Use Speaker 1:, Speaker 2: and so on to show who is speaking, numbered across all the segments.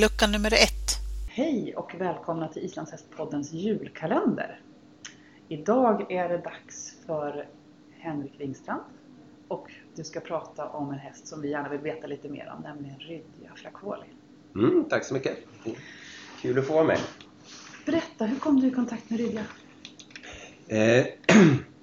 Speaker 1: Lucka nummer ett.
Speaker 2: Hej och välkomna till Islandshästpoddens julkalender. Idag är det dags för Henrik Wingstrand och du ska prata om en häst som vi gärna vill veta lite mer om, nämligen Rydja Flacoli.
Speaker 3: Mm, tack så mycket. Kul att få vara med.
Speaker 2: Berätta, hur kom du i kontakt med Rydja?
Speaker 3: Eh,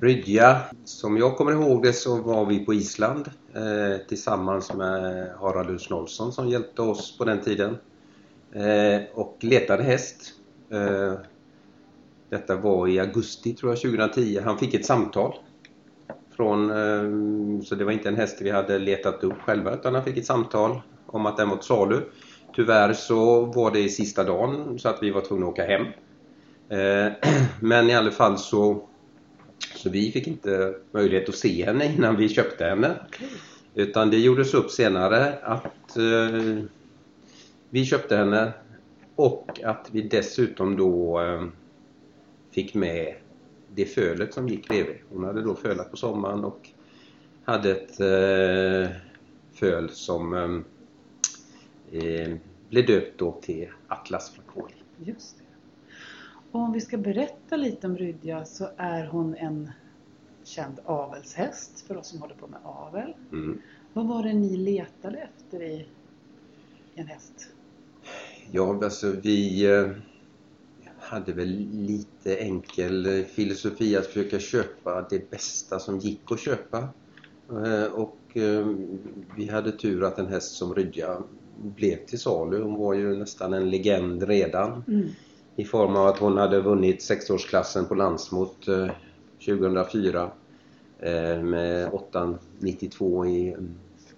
Speaker 3: Rydja, som jag kommer ihåg det så var vi på Island eh, tillsammans med Harald Ulfsnolsson som hjälpte oss på den tiden. Eh, och letade häst. Eh, detta var i augusti tror jag 2010. Han fick ett samtal. Från, eh, så det var inte en häst vi hade letat upp själva utan han fick ett samtal om att den var till salu. Tyvärr så var det sista dagen så att vi var tvungna att åka hem. Eh, men i alla fall så så vi fick inte möjlighet att se henne innan vi köpte henne. Utan det gjordes upp senare att eh, vi köpte henne och att vi dessutom då eh, fick med det fölet som gick bredvid. Hon hade då fölat på sommaren och hade ett eh, föl som eh, eh blev döpt då till Atlas Flaconi.
Speaker 2: Just det. Och om vi ska berätta lite om Rydja så är hon en känd avelshäst för oss som håller på med avel.
Speaker 3: Mm.
Speaker 2: Vad var det ni letade efter i en häst?
Speaker 3: Ja, alltså vi eh, hade väl lite enkel filosofi att försöka köpa det bästa som gick att köpa. Eh, Och eh, vi hade tur att en häst som Rydja blev till salu. Hon var ju nästan en legend redan
Speaker 2: Mm.
Speaker 3: I form av att hon hade vunnit sexårsklassen på Landsmot eh, 2004 eh, med 8,92 i,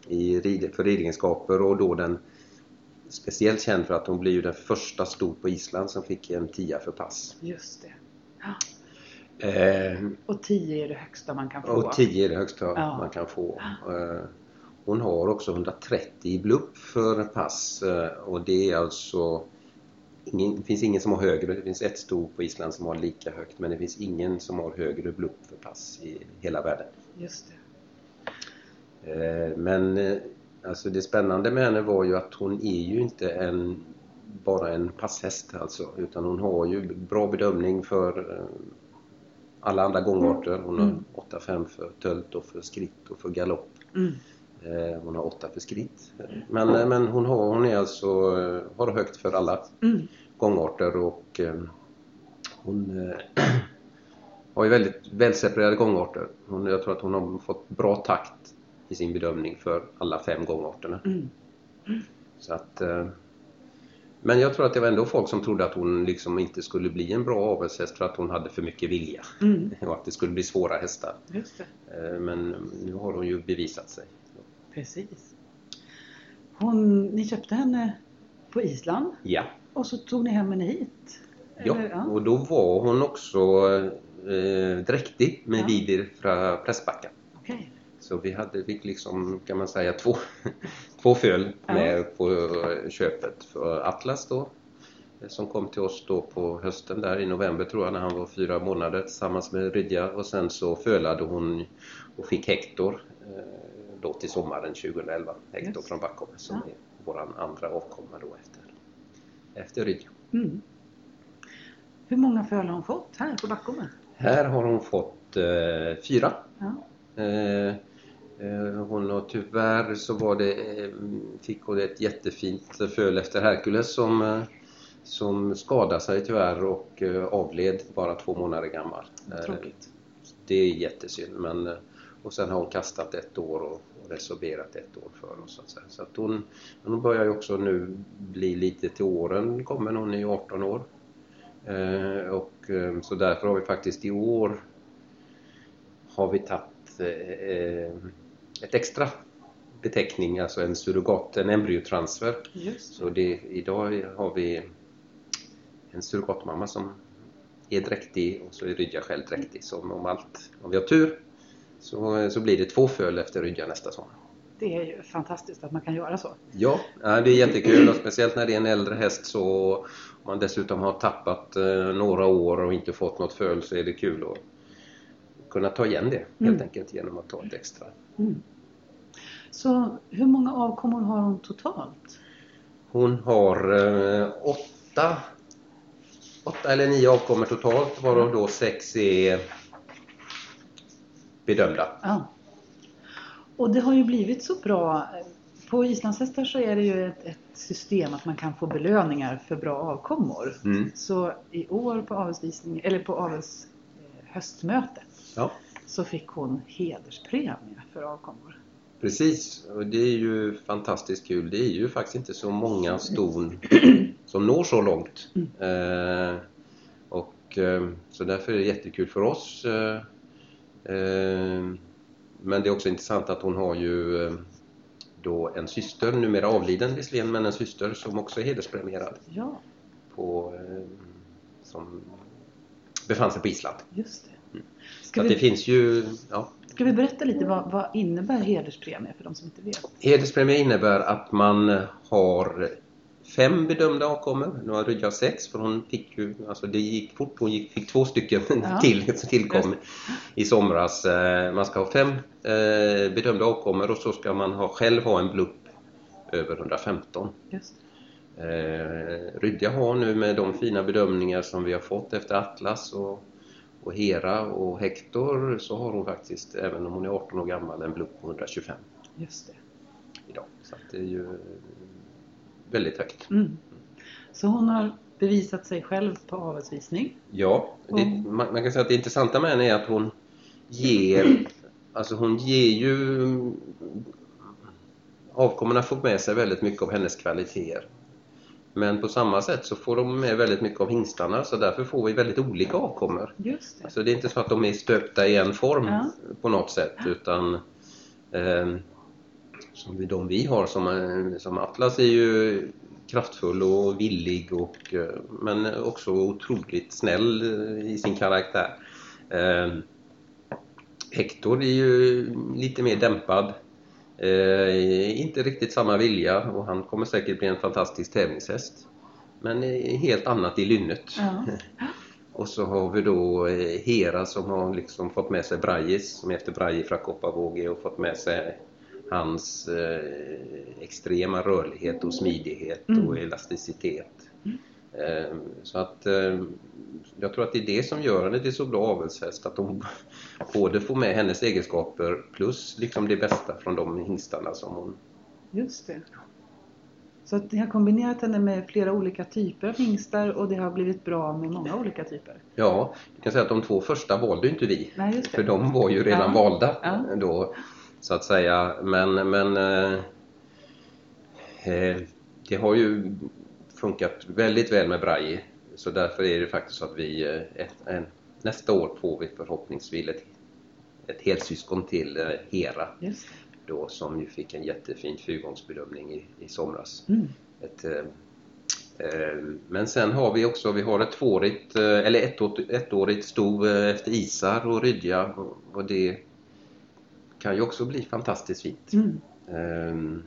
Speaker 3: i rid, för ridegenskaper och då den speciellt känd för att hon ju den första stor på Island som fick en tia för pass.
Speaker 2: Just det.
Speaker 3: Eh,
Speaker 2: Och 10 är det högsta man kan få.
Speaker 3: och 10 är det högsta
Speaker 2: Ja.
Speaker 3: man kan få. Eh, hon har också 130 i blupp för pass eh, och det är alltså ingen, det finns ingen som har högre. Det finns ett sto på Island som har lika högt men det finns ingen som har högre blupp för pass i hela världen.
Speaker 2: Just det.
Speaker 3: Eh, Men eh, alltså det spännande med henne var ju att hon är ju inte en bara en passhäst alltså utan hon har ju bra bedömning för eh, alla andra gångarter. Hon har
Speaker 2: Mm.
Speaker 3: 8-5 för tölt och för skritt och för galopp.
Speaker 2: Mm.
Speaker 3: Eh, Hon har 8 för skritt. Men, eh, men hon, har, hon är alltså eh, har högt för alla
Speaker 2: Mm.
Speaker 3: gångarter och hon har ju väldigt välseparerade gångarter. Hon, jag tror att hon har fått bra takt i sin bedömning för alla fem gångarterna.
Speaker 2: Mm.
Speaker 3: Så att, men jag tror att det var ändå folk som trodde att hon liksom inte skulle bli en bra avelshäst för att hon hade för mycket vilja.
Speaker 2: Mm.
Speaker 3: Och att det skulle bli svåra hästar. Men nu har hon ju bevisat sig.
Speaker 2: Precis. Hon, ni köpte henne på Island
Speaker 3: Ja.
Speaker 2: och så tog ni hem henne hit?
Speaker 3: Ja,
Speaker 2: Eller,
Speaker 3: och då var hon också eh, dräktig med
Speaker 2: Ja.
Speaker 3: Vidir från Pressbacka.
Speaker 2: Okej.
Speaker 3: Så vi hade, fick liksom, kan man säga, två, två föl
Speaker 2: Ja.
Speaker 3: med på eh, köpet för Atlas då. eh, Som kom till oss då på hösten där i november tror jag när han var fyra månader tillsammans med Rydja och sen så fölade hon och fick Hector eh, då till sommaren 2011. Hector
Speaker 2: Just.
Speaker 3: från Backholm som
Speaker 2: Ja.
Speaker 3: är våran andra avkomma då efter, efter Rydja.
Speaker 2: Mm. Hur många föl har hon fått här på Backholmen?
Speaker 3: Här har hon fått eh, fyra.
Speaker 2: Ja.
Speaker 3: Eh, eh, hon har tyvärr så var det, eh, fick hon ett jättefint föl efter Herkules som, eh, som skadade sig tyvärr och avled bara två månader gammal.
Speaker 2: Tråkigt.
Speaker 3: Det är jättesynd men och sen har hon kastat ett år och, resorberat ett år för oss. Så så att hon, hon börjar ju också nu bli lite till åren, kommer hon är ju 18 år. Eh, och eh, så därför har vi faktiskt i år har vi tagit eh, ett extra beteckning, alltså en surrogat, en embryotransfer.
Speaker 2: Just
Speaker 3: Så det, idag har vi en surrogatmamma som är dräktig och så är Rydja själv dräktig. Så om allt, om vi har tur så, så blir det två föl efter Rydja nästa sommar.
Speaker 2: Det är ju fantastiskt att man kan göra så.
Speaker 3: Ja, det är jättekul och speciellt när det är en äldre häst så om man dessutom har tappat eh, några år och inte fått något föl så är det kul att kunna ta igen det helt
Speaker 2: Mm.
Speaker 3: enkelt genom att ta ett extra.
Speaker 2: Mm. Så hur många avkommor har hon totalt?
Speaker 3: Hon har eh, åtta, åtta eller nio avkommor totalt varav då sex är bedömda.
Speaker 2: Ja. Och det har ju blivit så bra. På islandshästar så är det ju ett, ett system att man kan få belöningar för bra avkommor.
Speaker 3: Mm.
Speaker 2: Så i år på avelsvisning, eller på avels eh, höstmötet
Speaker 3: Ja,
Speaker 2: så fick hon hederspremie för avkommor.
Speaker 3: precis. Och det är ju fantastiskt kul. Det är ju faktiskt inte så många ston som når så långt. Eh, och eh, Så därför är det jättekul för oss. Eh, men det är också intressant att hon har ju eh, då en syster, numera avliden visserligen, men en syster som också är hederspremierad.
Speaker 2: Ja,
Speaker 3: På, eh, som befann sig på Island.
Speaker 2: just det.
Speaker 3: Så
Speaker 2: Ska
Speaker 3: att det
Speaker 2: vi,
Speaker 3: finns ju, ja,
Speaker 2: ska vi berätta lite vad, vad innebär hederspremie för de som inte vet?
Speaker 3: Hederspremie innebär att man har fem bedömda avkommor. Nu har Rydja sex för hon fick ju, alltså det gick fort, hon gick, fick två stycken
Speaker 2: Ja.
Speaker 3: till som tillkom i somras. Eh, Man ska ha fem eh, bedömda avkommor och så ska man ha, själv ha en blupp över 115.
Speaker 2: Just.
Speaker 3: Eh, Rydja har nu med de fina bedömningar som vi har fått efter Atlas och, och Hera och Hector så har hon faktiskt, även om hon är 18 år gammal, en blupp på 125
Speaker 2: Just det.
Speaker 3: idag. Så det är ju väldigt högt.
Speaker 2: Mm. Så hon har bevisat sig själv på avelsvisning.
Speaker 3: Ja, det,
Speaker 2: Mm.
Speaker 3: man, man kan säga att det intressanta med henne är att hon ger, alltså hon ger ju avkommorna får med sig väldigt mycket av hennes kvaliteter. Men på samma sätt så får de med väldigt mycket av hingstarna så därför får vi väldigt olika avkommor.
Speaker 2: Just det.
Speaker 3: Alltså det är inte så att de är stöpta i en form
Speaker 2: Ja.
Speaker 3: på något sätt utan eh, som de vi har som, eh, som Atlas är ju kraftfull och villig och eh, men också otroligt snäll eh, i sin karaktär. Eh, Hector är ju lite mer dämpad. Eh, inte riktigt samma vilja och han kommer säkert bli en fantastisk tävlingshäst. Men helt annat i lynnet.
Speaker 2: Ja.
Speaker 3: Och så har vi då Hera som har liksom fått med sig Brajis som är efter Braji från Kopparvåge och fått med sig hans eh, extrema rörlighet och smidighet
Speaker 2: Mm.
Speaker 3: och elasticitet. Eh, så att eh, jag tror att det är det som gör henne till så bra avelshäst att hon både får med hennes egenskaper plus liksom det bästa från de hingstarna som hon
Speaker 2: Just det. Så att ni har kombinerat henne med flera olika typer av hingstar och det har blivit bra med många olika typer.
Speaker 3: Ja, du kan säga att de två första valde inte vi.
Speaker 2: Nej.
Speaker 3: För de var ju redan
Speaker 2: Ja.
Speaker 3: valda
Speaker 2: Ja.
Speaker 3: då så att säga. Men, men eh, eh, det har ju funkat väldigt väl med Braji. Så därför är det faktiskt så att vi eh, ett, en, nästa år får vi förhoppningsvis ett, ett helsyskon till eh, Hera
Speaker 2: Just
Speaker 3: då som ju fick en jättefin fyrgångsbedömning i, i somras.
Speaker 2: Mm.
Speaker 3: Ett, eh, eh, men sen har vi också, vi har ett tvåårigt, eller ettårigt, ettårigt sto eh, efter Isar och Rydja och det kan ju också bli fantastiskt fint.
Speaker 2: Mm.
Speaker 3: Ehm,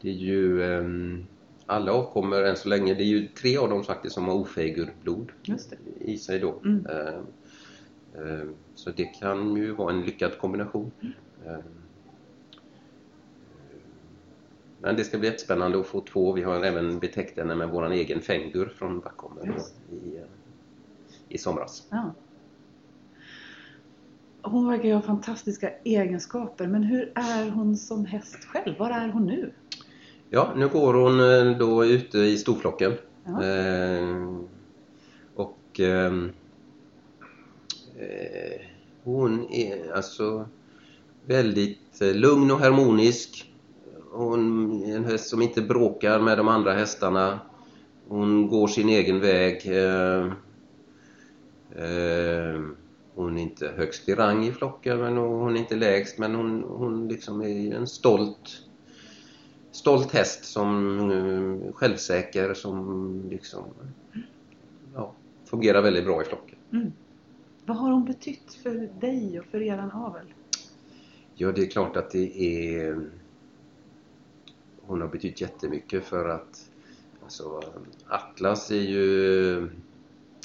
Speaker 3: Det är ju ehm, alla avkommor än så länge, det är ju tre av dem faktiskt som har
Speaker 2: det.
Speaker 3: i sig då.
Speaker 2: Mm.
Speaker 3: Ehm, Så det kan ju vara en lyckad kombination. Ehm, Men det ska bli jättespännande att få två. Vi har även betäckt henne med våran egen fängur från Backholmen i, eh, i somras.
Speaker 2: Ja. Hon verkar ju ha fantastiska egenskaper men hur är hon som häst själv? Var är hon nu?
Speaker 3: Ja, nu går hon eh, då ute i storflocken.
Speaker 2: Ja.
Speaker 3: Eh, och ehm, eh, hon är alltså väldigt eh, lugn och harmonisk. Hon är en häst som inte bråkar med de andra hästarna. Hon går sin egen väg. Eh, eh, hon är inte högst i rang i flocken men hon är inte lägst men hon, hon liksom är en stolt stolt häst som eh, självsäker som liksom ja, fungerar väldigt bra i flocken.
Speaker 2: Mm. Vad har hon betytt för dig och för eran avel?
Speaker 3: Ja, det är klart att det är hon har betytt jättemycket för att alltså, Atlas är ju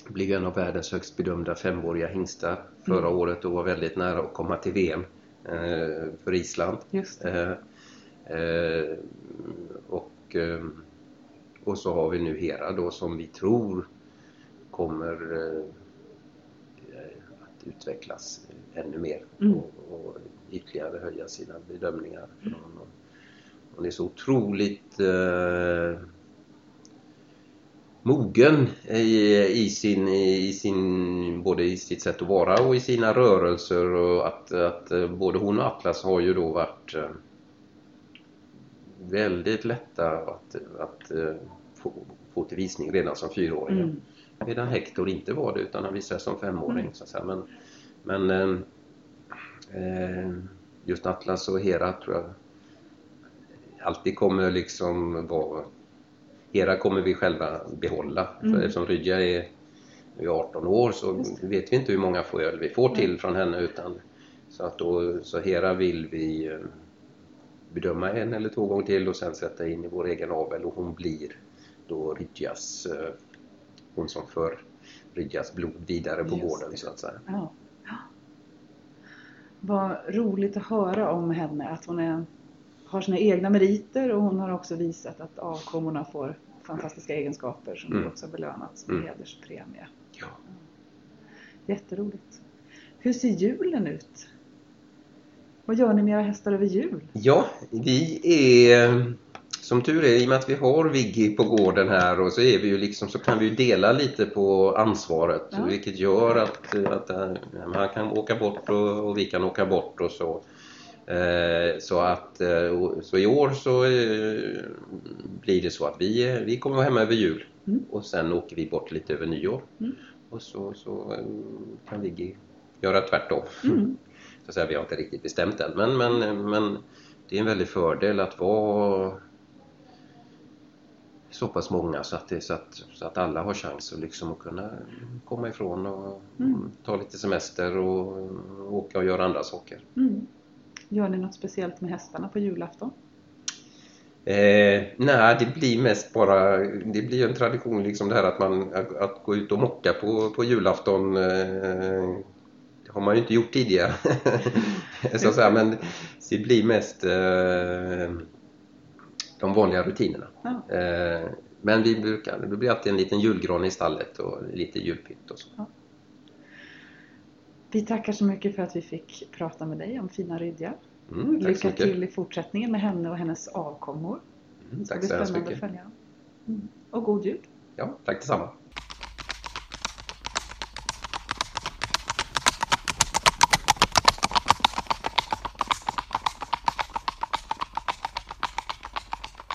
Speaker 3: blev en av världens högst bedömda femåriga hingstar förra
Speaker 2: Mm.
Speaker 3: året och var väldigt nära att komma till VM eh, för Island. Eh, eh, och och, så har vi nu Hera då som vi tror kommer att utvecklas ännu mer
Speaker 2: Mm.
Speaker 3: och, och ytterligare höja sina bedömningar. För hon, hon är så otroligt mogen i, i, sin, i sin, både i sitt sätt att vara och i sina rörelser och att, att eh, både hon och Atlas har ju då varit eh, väldigt lätta att, att eh, få, få till visning redan som fyraåringar.
Speaker 2: Mm.
Speaker 3: Medan Hector inte var det utan han visade som femåring.
Speaker 2: Mm.
Speaker 3: Så. Men, men eh, just Atlas och Hera tror jag alltid kommer liksom vara Hera kommer vi själva behålla.
Speaker 2: Mm.
Speaker 3: För eftersom Rydja är, är 18 år så vet vi inte hur många foöl vi får till från henne utan så att då, så Hera vill vi eh, bedöma en eller två gånger till och sen sätta in i vår egen avel och hon blir då Rydjas eh, hon som för Rydjas blod vidare på
Speaker 2: Just
Speaker 3: gården
Speaker 2: det.
Speaker 3: så att säga.
Speaker 2: Ja. Vad roligt att höra om henne, att hon är, har sina egna meriter och hon har också visat att avkommorna får fantastiska egenskaper som
Speaker 3: Mm.
Speaker 2: också belönats med
Speaker 3: Mm.
Speaker 2: hederspremie.
Speaker 3: Ja.
Speaker 2: Jätteroligt. Hur ser julen ut? Vad gör ni med era hästar över jul?
Speaker 3: Ja, vi är som tur är i och med att vi har Viggy på gården här och så är vi ju liksom så kan vi dela lite på ansvaret
Speaker 2: Ja.
Speaker 3: vilket gör att, att eh, han kan åka bort och, och vi kan åka bort och så. Eh, så att eh, så i år så eh, blir det så att vi, vi kommer vara hemma över jul
Speaker 2: Mm.
Speaker 3: och sen åker vi bort lite över nyår.
Speaker 2: Mm.
Speaker 3: Och så, så kan Viggy göra tvärtom.
Speaker 2: Mm.
Speaker 3: Så säga, vi har inte riktigt bestämt än men, men, men det är en väldig fördel att vara så pass många så att, det, så att, så att alla har chans att, liksom att kunna komma ifrån och
Speaker 2: Mm.
Speaker 3: ta lite semester och, och åka och göra andra saker.
Speaker 2: Gör ni något speciellt med hästarna på julafton?
Speaker 3: Eh, nej, det blir mest bara, det blir ju en tradition liksom det här att man att, att gå ut och mocka på, på julafton eh, det har man ju inte gjort tidigare. så att säga, men det blir mest eh, de vanliga rutinerna.
Speaker 2: Ja.
Speaker 3: Eh, men vi brukar, det blir alltid en liten julgran i stallet och lite julpynt och så.
Speaker 2: Vi tackar så mycket för att vi fick prata med dig om fina Rydja.
Speaker 3: Mm,
Speaker 2: Lycka till i fortsättningen med henne och hennes avkommor.
Speaker 3: Mm, tack så hemskt mycket.
Speaker 2: att följa. Mm. Och god jul!
Speaker 3: Ja, tack detsamma.